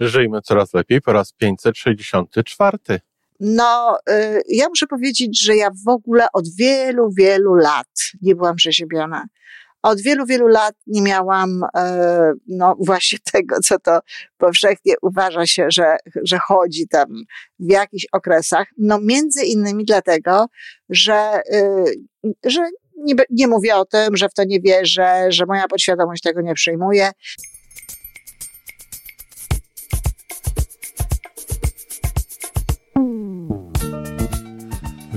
Żyjmy coraz lepiej po raz 564. No, y, ja muszę powiedzieć, że ja w ogóle od wielu, wielu lat nie byłam przeziębiona. Od wielu, wielu lat nie miałam, e, no właśnie tego, co to powszechnie uważa się, że, że chodzi tam w jakichś okresach. No między innymi dlatego, że, y, że nie, nie mówię o tym, że w to nie wierzę, że moja podświadomość tego nie przyjmuje.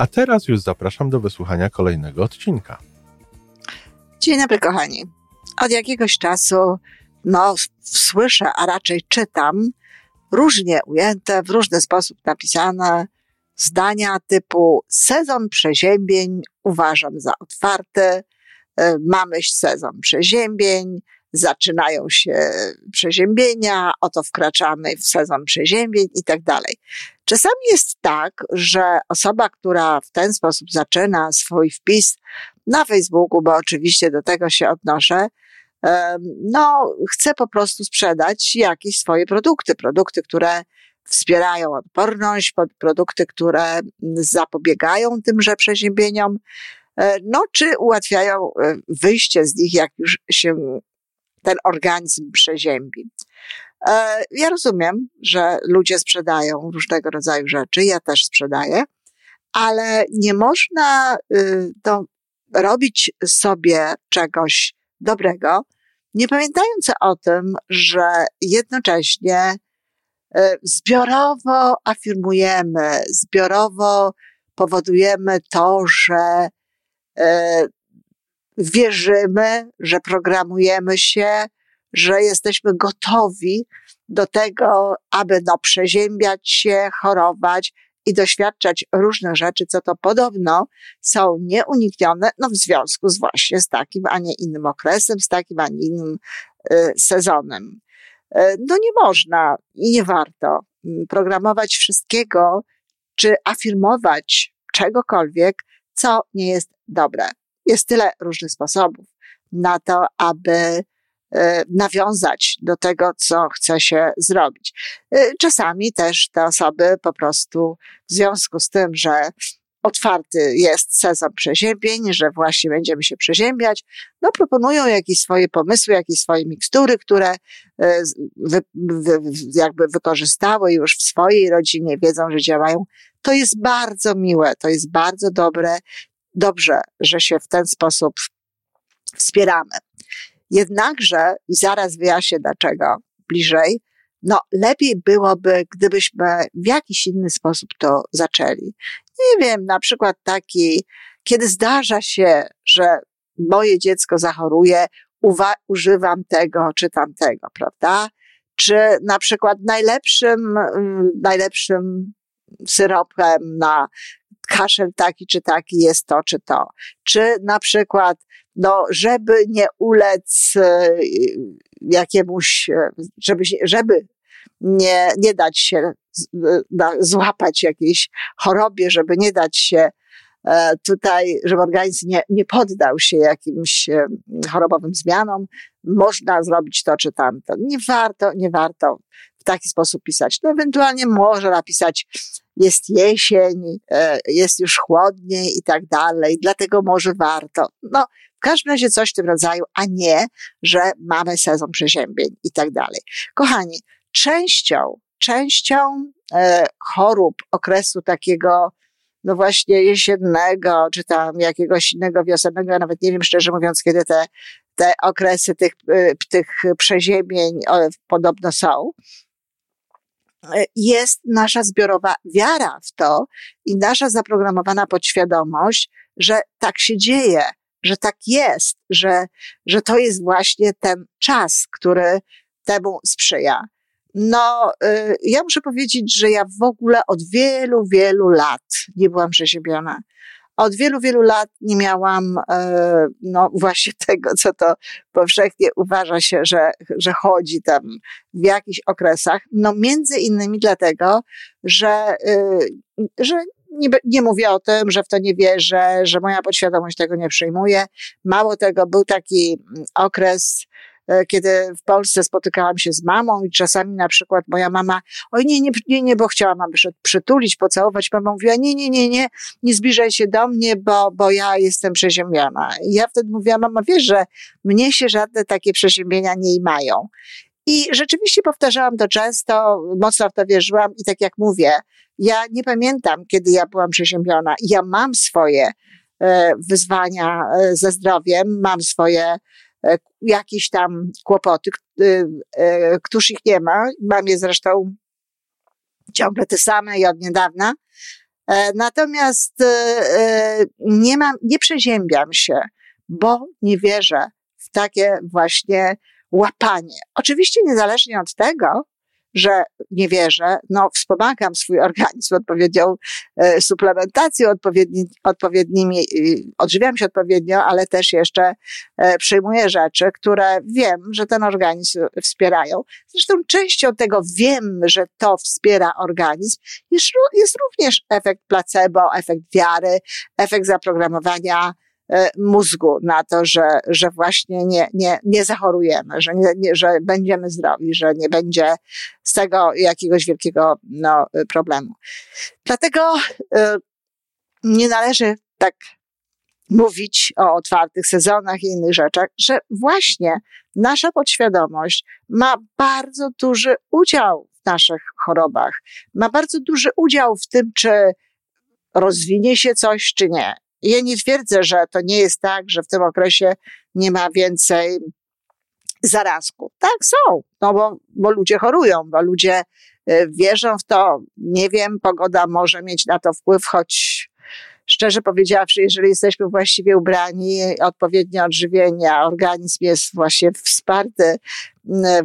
A teraz już zapraszam do wysłuchania kolejnego odcinka. Dzień dobry, kochani. Od jakiegoś czasu, no, słyszę, a raczej czytam, różnie ujęte, w różny sposób napisane zdania typu sezon przeziębień uważam za otwarty, e, mamy sezon przeziębień, zaczynają się przeziębienia, oto wkraczamy w sezon przeziębień i tak dalej. Czasami jest tak, że osoba, która w ten sposób zaczyna swój wpis na Facebooku, bo oczywiście do tego się odnoszę, no, chce po prostu sprzedać jakieś swoje produkty, produkty, które wspierają odporność, produkty, które zapobiegają tymże przeziębieniom, e, no, czy ułatwiają e, wyjście z nich, jak już się ten organizm przeziębi. E, ja rozumiem, że ludzie sprzedają różnego rodzaju rzeczy, ja też sprzedaję, ale nie można y, to robić sobie czegoś dobrego, nie pamiętając o tym, że jednocześnie y, zbiorowo afirmujemy, zbiorowo powodujemy to, że y, wierzymy, że programujemy się, że jesteśmy gotowi do tego, aby no, przeziębiać się, chorować i doświadczać różnych rzeczy, co to podobno są nieuniknione, no w związku z właśnie z takim, a nie innym okresem, z takim, a nie innym y, sezonem. Y, no nie można i nie warto mm, programować wszystkiego, czy afirmować czegokolwiek, co nie jest dobre. Jest tyle różnych sposobów na to, aby e, nawiązać do tego, co chce się zrobić. E, czasami też te osoby po prostu w związku z tym, że otwarty jest sezon przeziębień, że właśnie będziemy się przeziębiać, no proponują jakieś swoje pomysły, jakieś swoje mikstury, które e, wy, wy, jakby wykorzystały już w swojej rodzinie, wiedzą, że działają. To jest bardzo miłe, to jest bardzo dobre dobrze, że się w ten sposób wspieramy. Jednakże, i zaraz wyjaśnię dlaczego bliżej, no lepiej byłoby, gdybyśmy w jakiś inny sposób to zaczęli. Nie wiem, na przykład taki, kiedy zdarza się, że moje dziecko zachoruje, uwa- używam tego czy tamtego, prawda? Czy na przykład najlepszym, najlepszym syropem na kaszel taki czy taki jest to czy to. Czy na przykład, no, żeby nie ulec e, jakiemuś, e, żeby, żeby nie, nie dać się e, złapać jakiejś chorobie, żeby nie dać się tutaj, żeby organizm nie, nie poddał się jakimś chorobowym zmianom, można zrobić to czy tamto. Nie warto, nie warto w taki sposób pisać. No ewentualnie może napisać jest jesień, e, jest już chłodniej i tak dalej, dlatego może warto. No, w każdym razie coś w tym rodzaju, a nie, że mamy sezon przeziębień i tak dalej. Kochani, częścią, częścią e, chorób okresu takiego, no właśnie jesiennego, czy tam jakiegoś innego wiosennego, ja nawet nie wiem szczerze mówiąc, kiedy te, te okresy tych, e, tych przeziębień podobno są, jest nasza zbiorowa wiara w to i nasza zaprogramowana podświadomość, że tak się dzieje, że tak jest, że, że to jest właśnie ten czas, który temu sprzyja. No, y, ja muszę powiedzieć, że ja w ogóle od wielu, wielu lat nie byłam przeziębiona. Od wielu, wielu lat nie miałam, e, no właśnie tego, co to powszechnie uważa się, że, że chodzi tam w jakichś okresach. No między innymi dlatego, że, y, że nie, nie mówię o tym, że w to nie wierzę, że moja podświadomość tego nie przyjmuje. Mało tego, był taki okres, kiedy w Polsce spotykałam się z mamą i czasami na przykład moja mama, oj nie, nie, nie, nie bo chciała mam przytulić, pocałować, mama mówiła, nie, nie, nie, nie, nie zbliżaj się do mnie, bo, bo ja jestem przeziębiona. I ja wtedy mówiłam, mama, wiesz, że mnie się żadne takie przeziębienia nie mają. I rzeczywiście powtarzałam to często, mocno w to wierzyłam i tak jak mówię, ja nie pamiętam, kiedy ja byłam przeziębiona. Ja mam swoje e, wyzwania e, ze zdrowiem, mam swoje E, jakieś tam kłopoty, e, e, któż ich nie ma. Mam je zresztą ciągle te same i od niedawna. Natomiast nie mam, nie przeziębiam się, bo nie wierzę w takie właśnie łapanie. Oczywiście niezależnie od tego, że nie wierzę, no wspomagam swój organizm odpowiednią e, suplementacją, odpowiedni, odpowiednimi, odżywiam się odpowiednio, ale też jeszcze e, przyjmuję rzeczy, które wiem, że ten organizm wspierają. Zresztą częścią tego wiem, że to wspiera organizm, jest, jest również efekt placebo, efekt wiary, efekt zaprogramowania mózgu na to, że, że właśnie nie, nie, nie zachorujemy, że, nie, nie, że będziemy zdrowi, że nie będzie z tego jakiegoś wielkiego no, problemu. Dlatego y, nie należy tak mówić o otwartych sezonach i innych rzeczach, że właśnie nasza podświadomość ma bardzo duży udział w naszych chorobach, ma bardzo duży udział w tym, czy rozwinie się coś, czy nie. Ja nie twierdzę, że to nie jest tak, że w tym okresie nie ma więcej zarazków. Tak, są, no bo, bo ludzie chorują, bo ludzie y, wierzą w to. Nie wiem, pogoda może mieć na to wpływ, choć szczerze powiedziawszy, jeżeli jesteśmy właściwie ubrani, odpowiednio odżywienia, organizm jest właśnie wsparty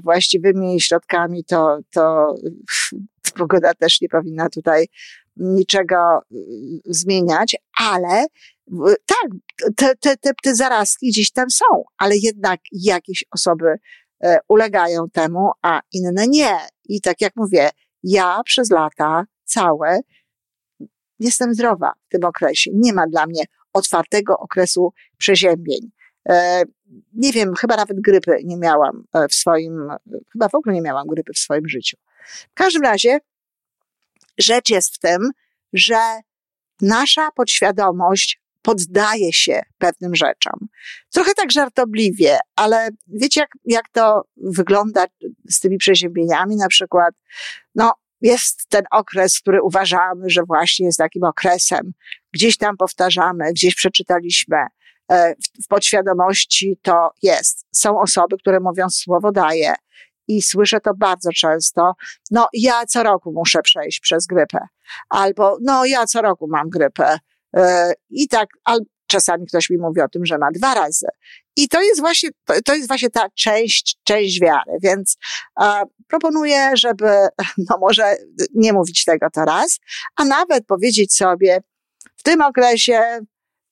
właściwymi środkami, to, to pogoda też nie powinna tutaj niczego y, zmieniać, ale tak, te, te, te, te zarazki gdzieś tam są, ale jednak jakieś osoby e, ulegają temu, a inne nie. I tak jak mówię, ja przez lata całe jestem zdrowa w tym okresie. Nie ma dla mnie otwartego okresu przeziębień. E, nie wiem, chyba nawet grypy nie miałam e, w swoim, chyba w ogóle nie miałam grypy w swoim życiu. W każdym razie rzecz jest w tym, że nasza podświadomość poddaje się pewnym rzeczom. Trochę tak żartobliwie, ale wiecie, jak, jak to wygląda z tymi przeziębieniami? Na przykład, no, jest ten okres, który uważamy, że właśnie jest takim okresem. Gdzieś tam powtarzamy, gdzieś przeczytaliśmy, e, w podświadomości to jest. Są osoby, które mówią słowo daje i słyszę to bardzo często. No, ja co roku muszę przejść przez grypę. Albo, no, ja co roku mam grypę. E, I tak, albo czasami ktoś mi mówi o tym, że ma dwa razy. I to jest właśnie, to jest właśnie ta część, część wiary, więc e, proponuję, żeby, no może nie mówić tego teraz, a nawet powiedzieć sobie, w tym okresie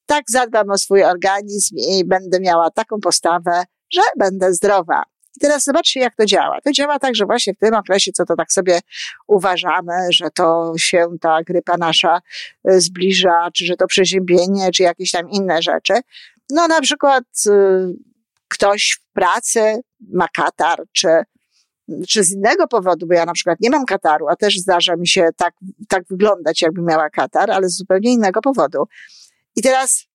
tak zadbam o swój organizm i będę miała taką postawę, że będę zdrowa. I teraz zobaczcie, jak to działa. To działa tak, że właśnie w tym okresie, co to tak sobie uważamy, że to się ta grypa nasza y, zbliża, czy że to przeziębienie, czy jakieś tam inne rzeczy. No na przykład y, ktoś w pracy ma katar, czy, czy z innego powodu, bo ja na przykład nie mam kataru, a też zdarza mi się tak, tak wyglądać, jakby miała katar, ale z zupełnie innego powodu. I teraz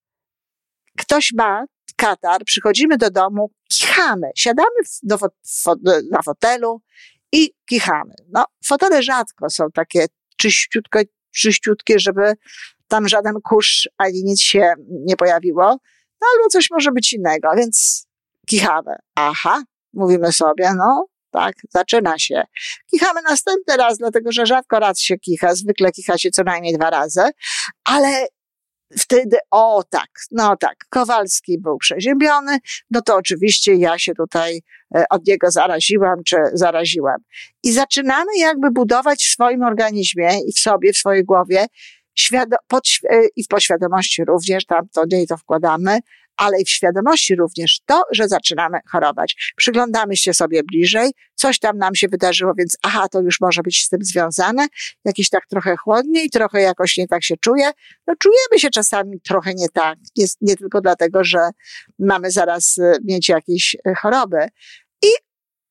ktoś ma katar, przychodzimy do domu, kichamy, siadamy do, na fotelu i kichamy. No, fotele rzadko są takie czyściutko, czyściutkie, żeby tam żaden kurz ani nic się nie pojawiło, no albo coś może być innego, więc kichamy. Aha, mówimy sobie, no tak, zaczyna się. Kichamy następny raz, dlatego że rzadko raz się kicha, zwykle kicha się co najmniej dwa razy, ale wtedy, o tak, no tak, Kowalski był przeziębiony, no to oczywiście ja się tutaj e, od niego zaraziłam, czy zaraziłam. I zaczynamy jakby budować w swoim organizmie i w sobie, w swojej głowie, świado- pod, e, i w poświadomości również, tam to nie to wkładamy, ale i w świadomości również to, że zaczynamy chorować. Przyglądamy się sobie bliżej, coś tam nam się wydarzyło, więc aha, to już może być z tym związane, jakiś tak trochę chłodniej, trochę jakoś nie tak się czuje. No czujemy się czasami trochę nie tak, nie, nie tylko dlatego, że mamy zaraz e, mieć jakieś e, choroby. I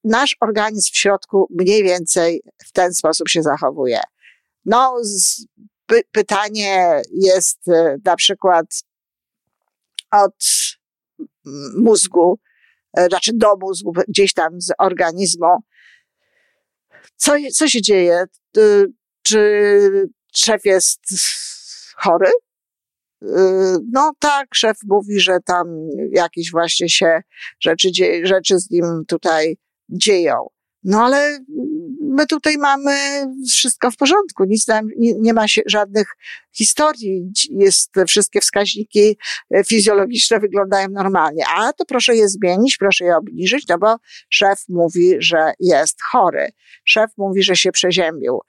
nasz organizm w środku mniej więcej w ten sposób się zachowuje. No, z, py, pytanie jest e, na przykład, od mózgu, e, znaczy do mózgu, gdzieś tam z organizmu. Co, co się dzieje? Czy szef jest chory? E, no tak, szef mówi, że tam jakieś właśnie się rzeczy, rzeczy z nim tutaj dzieją. No ale my tutaj mamy wszystko w porządku, nic tam, nie, nie ma się żadnych historii, jest, wszystkie wskaźniki e, fizjologiczne wyglądają normalnie, a to proszę je zmienić, proszę je obniżyć, no bo szef mówi, że jest chory, szef mówi, że się przeziębił.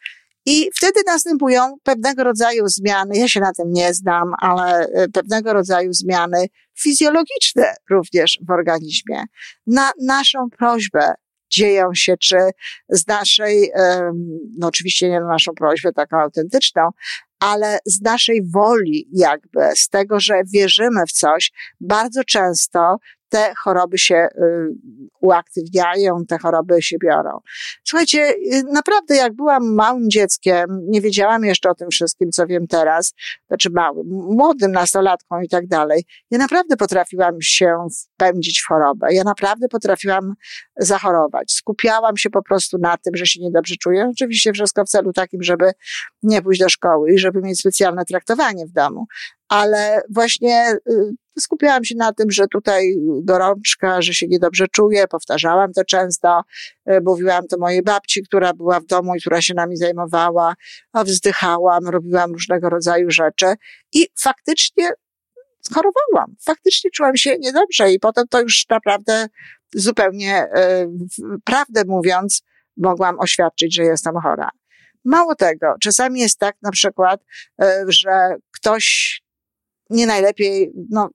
I wtedy następują pewnego rodzaju zmiany, ja się na tym nie znam, ale e, pewnego rodzaju zmiany fizjologiczne również w organizmie. Na naszą prośbę dzieją się, czy z naszej, no oczywiście nie na naszą prośbę taką autentyczną, ale z naszej woli jakby, z tego, że wierzymy w coś, bardzo często te choroby się y, uaktywniają, te choroby się biorą. Słuchajcie, y, naprawdę jak byłam małym dzieckiem, nie wiedziałam jeszcze o tym wszystkim, co wiem teraz, znaczy małym, młodym nastolatką i tak dalej, ja naprawdę potrafiłam się wpędzić w chorobę. Ja naprawdę potrafiłam zachorować. Skupiałam się po prostu na tym, że się niedobrze czuję. Oczywiście wszystko w celu takim, żeby nie pójść do szkoły i żeby mieć specjalne traktowanie w domu ale właśnie y, skupiałam się na tym, że tutaj gorączka, że się niedobrze czuję, powtarzałam to często, y, mówiłam to mojej babci, która była w domu i która się nami zajmowała, a wzdychałam, robiłam różnego rodzaju rzeczy i faktycznie chorowałam, faktycznie czułam się niedobrze i potem to już naprawdę zupełnie, y, prawdę mówiąc, mogłam oświadczyć, że jestem chora. Mało tego, czasami jest tak na przykład, że ktoś nie najlepiej, no,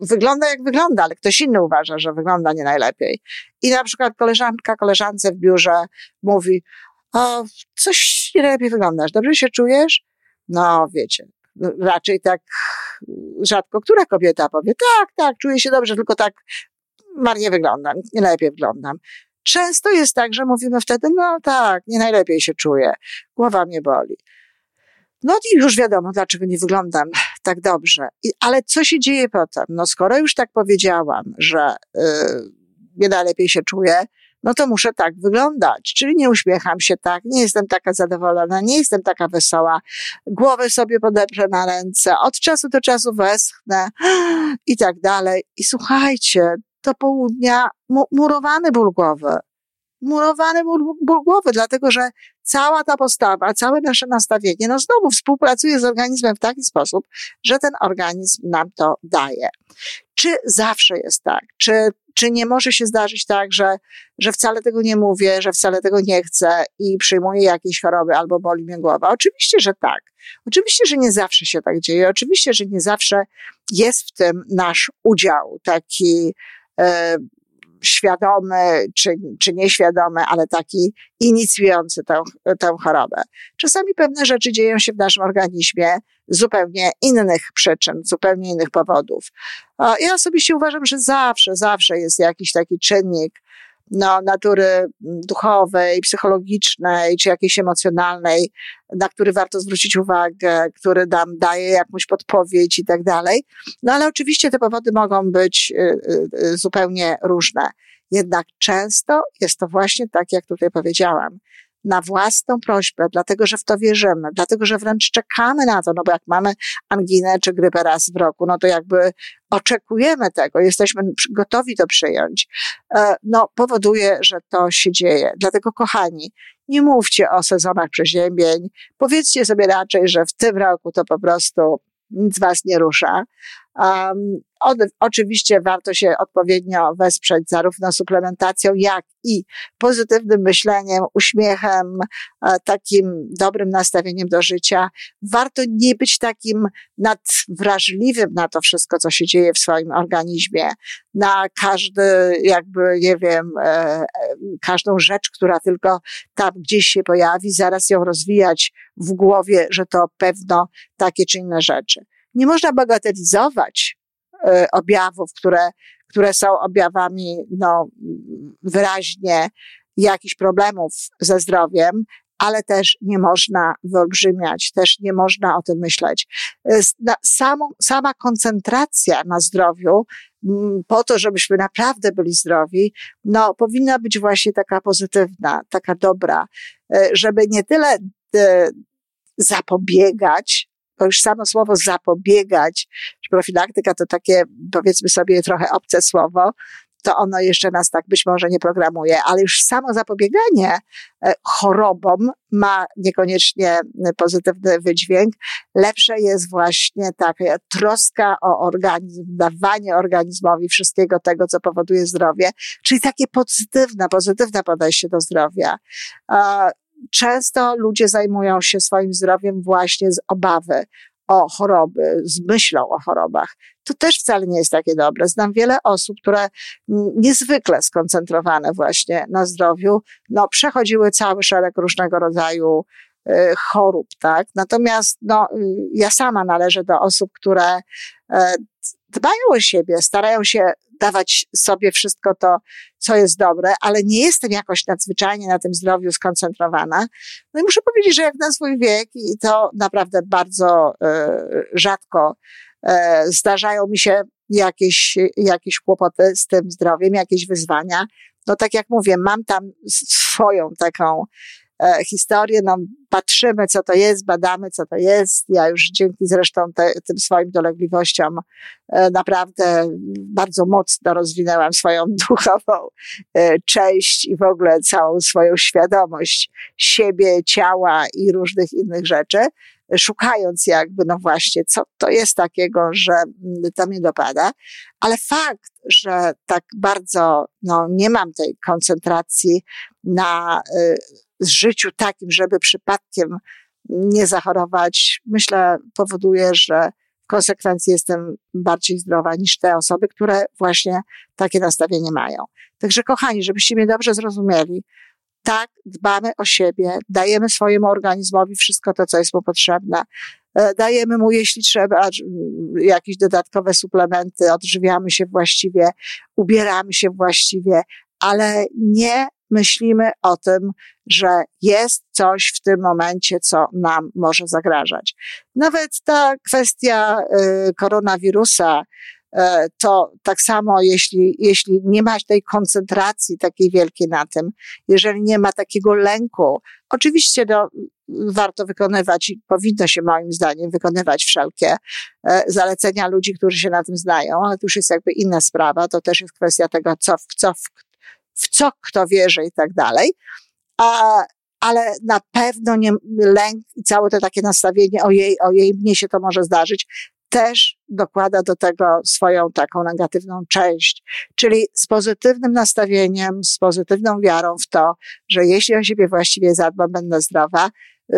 wygląda jak wygląda, ale ktoś inny uważa, że wygląda nie najlepiej. I na przykład koleżanka koleżance w biurze mówi, o, coś nie najlepiej wyglądasz, dobrze się czujesz? No, wiecie, raczej tak rzadko która kobieta powie, tak, tak, czuję się dobrze, tylko tak marnie wyglądam, nie najlepiej wyglądam. Często jest tak, że mówimy wtedy, no tak, nie najlepiej się czuję, głowa mnie boli. No i już wiadomo, dlaczego nie wyglądam tak dobrze. I, ale co się dzieje potem? No skoro już tak powiedziałam, że yy, nie najlepiej się czuję, no to muszę tak wyglądać. Czyli nie uśmiecham się tak, nie jestem taka zadowolona, nie jestem taka wesoła, głowę sobie podeprę na ręce, od czasu do czasu westchnę i tak dalej. I słuchajcie, do południa murowany ból głowy murowany ból, ból głowy, dlatego że cała ta postawa, całe nasze nastawienie, no znowu współpracuje z organizmem w taki sposób, że ten organizm nam to daje. Czy zawsze jest tak? Czy, czy nie może się zdarzyć tak, że, że wcale tego nie mówię, że wcale tego nie chcę i przyjmuję jakieś choroby albo boli mnie głowa? Oczywiście, że tak. Oczywiście, że nie zawsze się tak dzieje. Oczywiście, że nie zawsze jest w tym nasz udział taki e, świadomy czy, czy nieświadomy, ale taki inicjujący tę, tę chorobę. Czasami pewne rzeczy dzieją się w naszym organizmie zupełnie innych przyczyn, zupełnie innych powodów. Ja osobiście uważam, że zawsze, zawsze jest jakiś taki czynnik, no, natury duchowej, psychologicznej czy jakiejś emocjonalnej, na który warto zwrócić uwagę, który nam daje jakąś podpowiedź i tak dalej. No ale oczywiście te powody mogą być y, y, y, zupełnie różne. Jednak często jest to właśnie tak, jak tutaj powiedziałam na własną prośbę, dlatego że w to wierzymy, dlatego że wręcz czekamy na to, no bo jak mamy anginę czy grypę raz w roku, no to jakby oczekujemy tego, jesteśmy gotowi to przyjąć, e, no powoduje, że to się dzieje. Dlatego kochani, nie mówcie o sezonach przeziębień, powiedzcie sobie raczej, że w tym roku to po prostu nic was nie rusza. Od, oczywiście warto się odpowiednio wesprzeć zarówno suplementacją, jak i pozytywnym myśleniem, uśmiechem, e, takim dobrym nastawieniem do życia. Warto nie być takim nadwrażliwym na to wszystko, co się dzieje w swoim organizmie, na każdy, jakby, nie wiem, e, e, każdą rzecz, która tylko tam gdzieś się pojawi, zaraz ją rozwijać w głowie, że to pewno takie czy inne rzeczy. Nie można bagatelizować objawów, które, które są objawami no, wyraźnie jakichś problemów ze zdrowiem, ale też nie można wyolbrzymiać, też nie można o tym myśleć. Y, samą, sama koncentracja na zdrowiu, po to, żebyśmy naprawdę byli zdrowi, no, powinna być właśnie taka pozytywna, taka dobra, y, żeby nie tyle zapobiegać, to już samo słowo zapobiegać, profilaktyka to takie, powiedzmy sobie, trochę obce słowo, to ono jeszcze nas tak być może nie programuje, ale już samo zapobieganie e, chorobom ma niekoniecznie pozytywny wydźwięk. Lepsze jest właśnie taka troska o organizm, dawanie organizmowi wszystkiego tego, co powoduje zdrowie, czyli takie pozytywne, pozytywne podejście do zdrowia często ludzie zajmują się swoim zdrowiem właśnie z obawy o choroby, z myślą o chorobach. To też wcale nie jest takie dobre. Znam wiele osób, które niezwykle skoncentrowane właśnie na zdrowiu, no, przechodziły cały szereg różnego rodzaju y, chorób, tak? Natomiast, no, y, ja sama należę do osób, które y, dbają o siebie, starają się dawać sobie wszystko to, co jest dobre, ale nie jestem jakoś nadzwyczajnie na tym zdrowiu skoncentrowana. No i muszę powiedzieć, że jak na swój wiek, i to naprawdę bardzo y, rzadko y, zdarzają mi się jakieś, jakieś kłopoty z tym zdrowiem, jakieś wyzwania. No tak jak mówię, mam tam swoją taką E, historię, no, patrzymy, co to jest, badamy, co to jest. Ja już dzięki zresztą te, tym swoim dolegliwościom e, naprawdę bardzo mocno rozwinęłam swoją duchową e, część i w ogóle całą swoją świadomość siebie, ciała i różnych innych rzeczy szukając jakby, no właśnie, co to jest takiego, że to mnie dopada. Ale fakt, że tak bardzo, no, nie mam tej koncentracji na życiu takim, żeby przypadkiem nie zachorować, myślę, powoduje, że w konsekwencji jestem bardziej zdrowa niż te osoby, które właśnie takie nastawienie mają. Także kochani, żebyście mnie dobrze zrozumieli, tak, dbamy o siebie, dajemy swojemu organizmowi wszystko to, co jest mu potrzebne. E, dajemy mu, jeśli trzeba, jakieś dodatkowe suplementy, odżywiamy się właściwie, ubieramy się właściwie, ale nie myślimy o tym, że jest coś w tym momencie, co nam może zagrażać. Nawet ta kwestia y, koronawirusa, to tak samo, jeśli, jeśli nie ma tej koncentracji takiej wielkiej na tym, jeżeli nie ma takiego lęku, oczywiście no, warto wykonywać i powinno się moim zdaniem wykonywać wszelkie e, zalecenia ludzi, którzy się na tym znają, ale to już jest jakby inna sprawa, to też jest kwestia tego, co, co, w co kto wierzy i tak dalej. A, ale na pewno nie, lęk i całe to takie nastawienie, ojej, ojej, mnie się to może zdarzyć, też dokłada do tego swoją taką negatywną część. Czyli z pozytywnym nastawieniem, z pozytywną wiarą w to, że jeśli o siebie właściwie zadbam, będę zdrowa,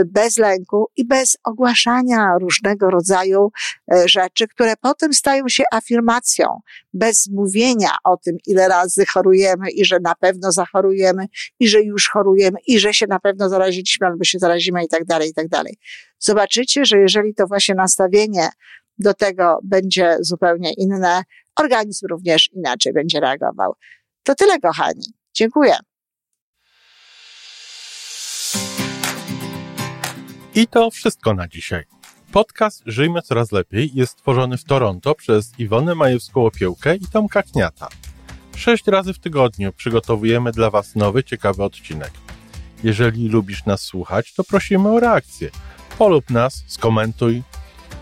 bez lęku i bez ogłaszania różnego rodzaju e, rzeczy, które potem stają się afirmacją, bez mówienia o tym, ile razy chorujemy i że na pewno zachorujemy i że już chorujemy i że się na pewno zaraziliśmy albo się zarazimy i tak dalej, i tak dalej. Zobaczycie, że jeżeli to właśnie nastawienie do tego będzie zupełnie inne, organizm również inaczej będzie reagował. To tyle, kochani. Dziękuję. I to wszystko na dzisiaj. Podcast Żyjmy Coraz Lepiej jest stworzony w Toronto przez Iwonę Majewską-Opiełkę i Tomka Kniata. Sześć razy w tygodniu przygotowujemy dla Was nowy, ciekawy odcinek. Jeżeli lubisz nas słuchać, to prosimy o reakcję. Polub nas, skomentuj,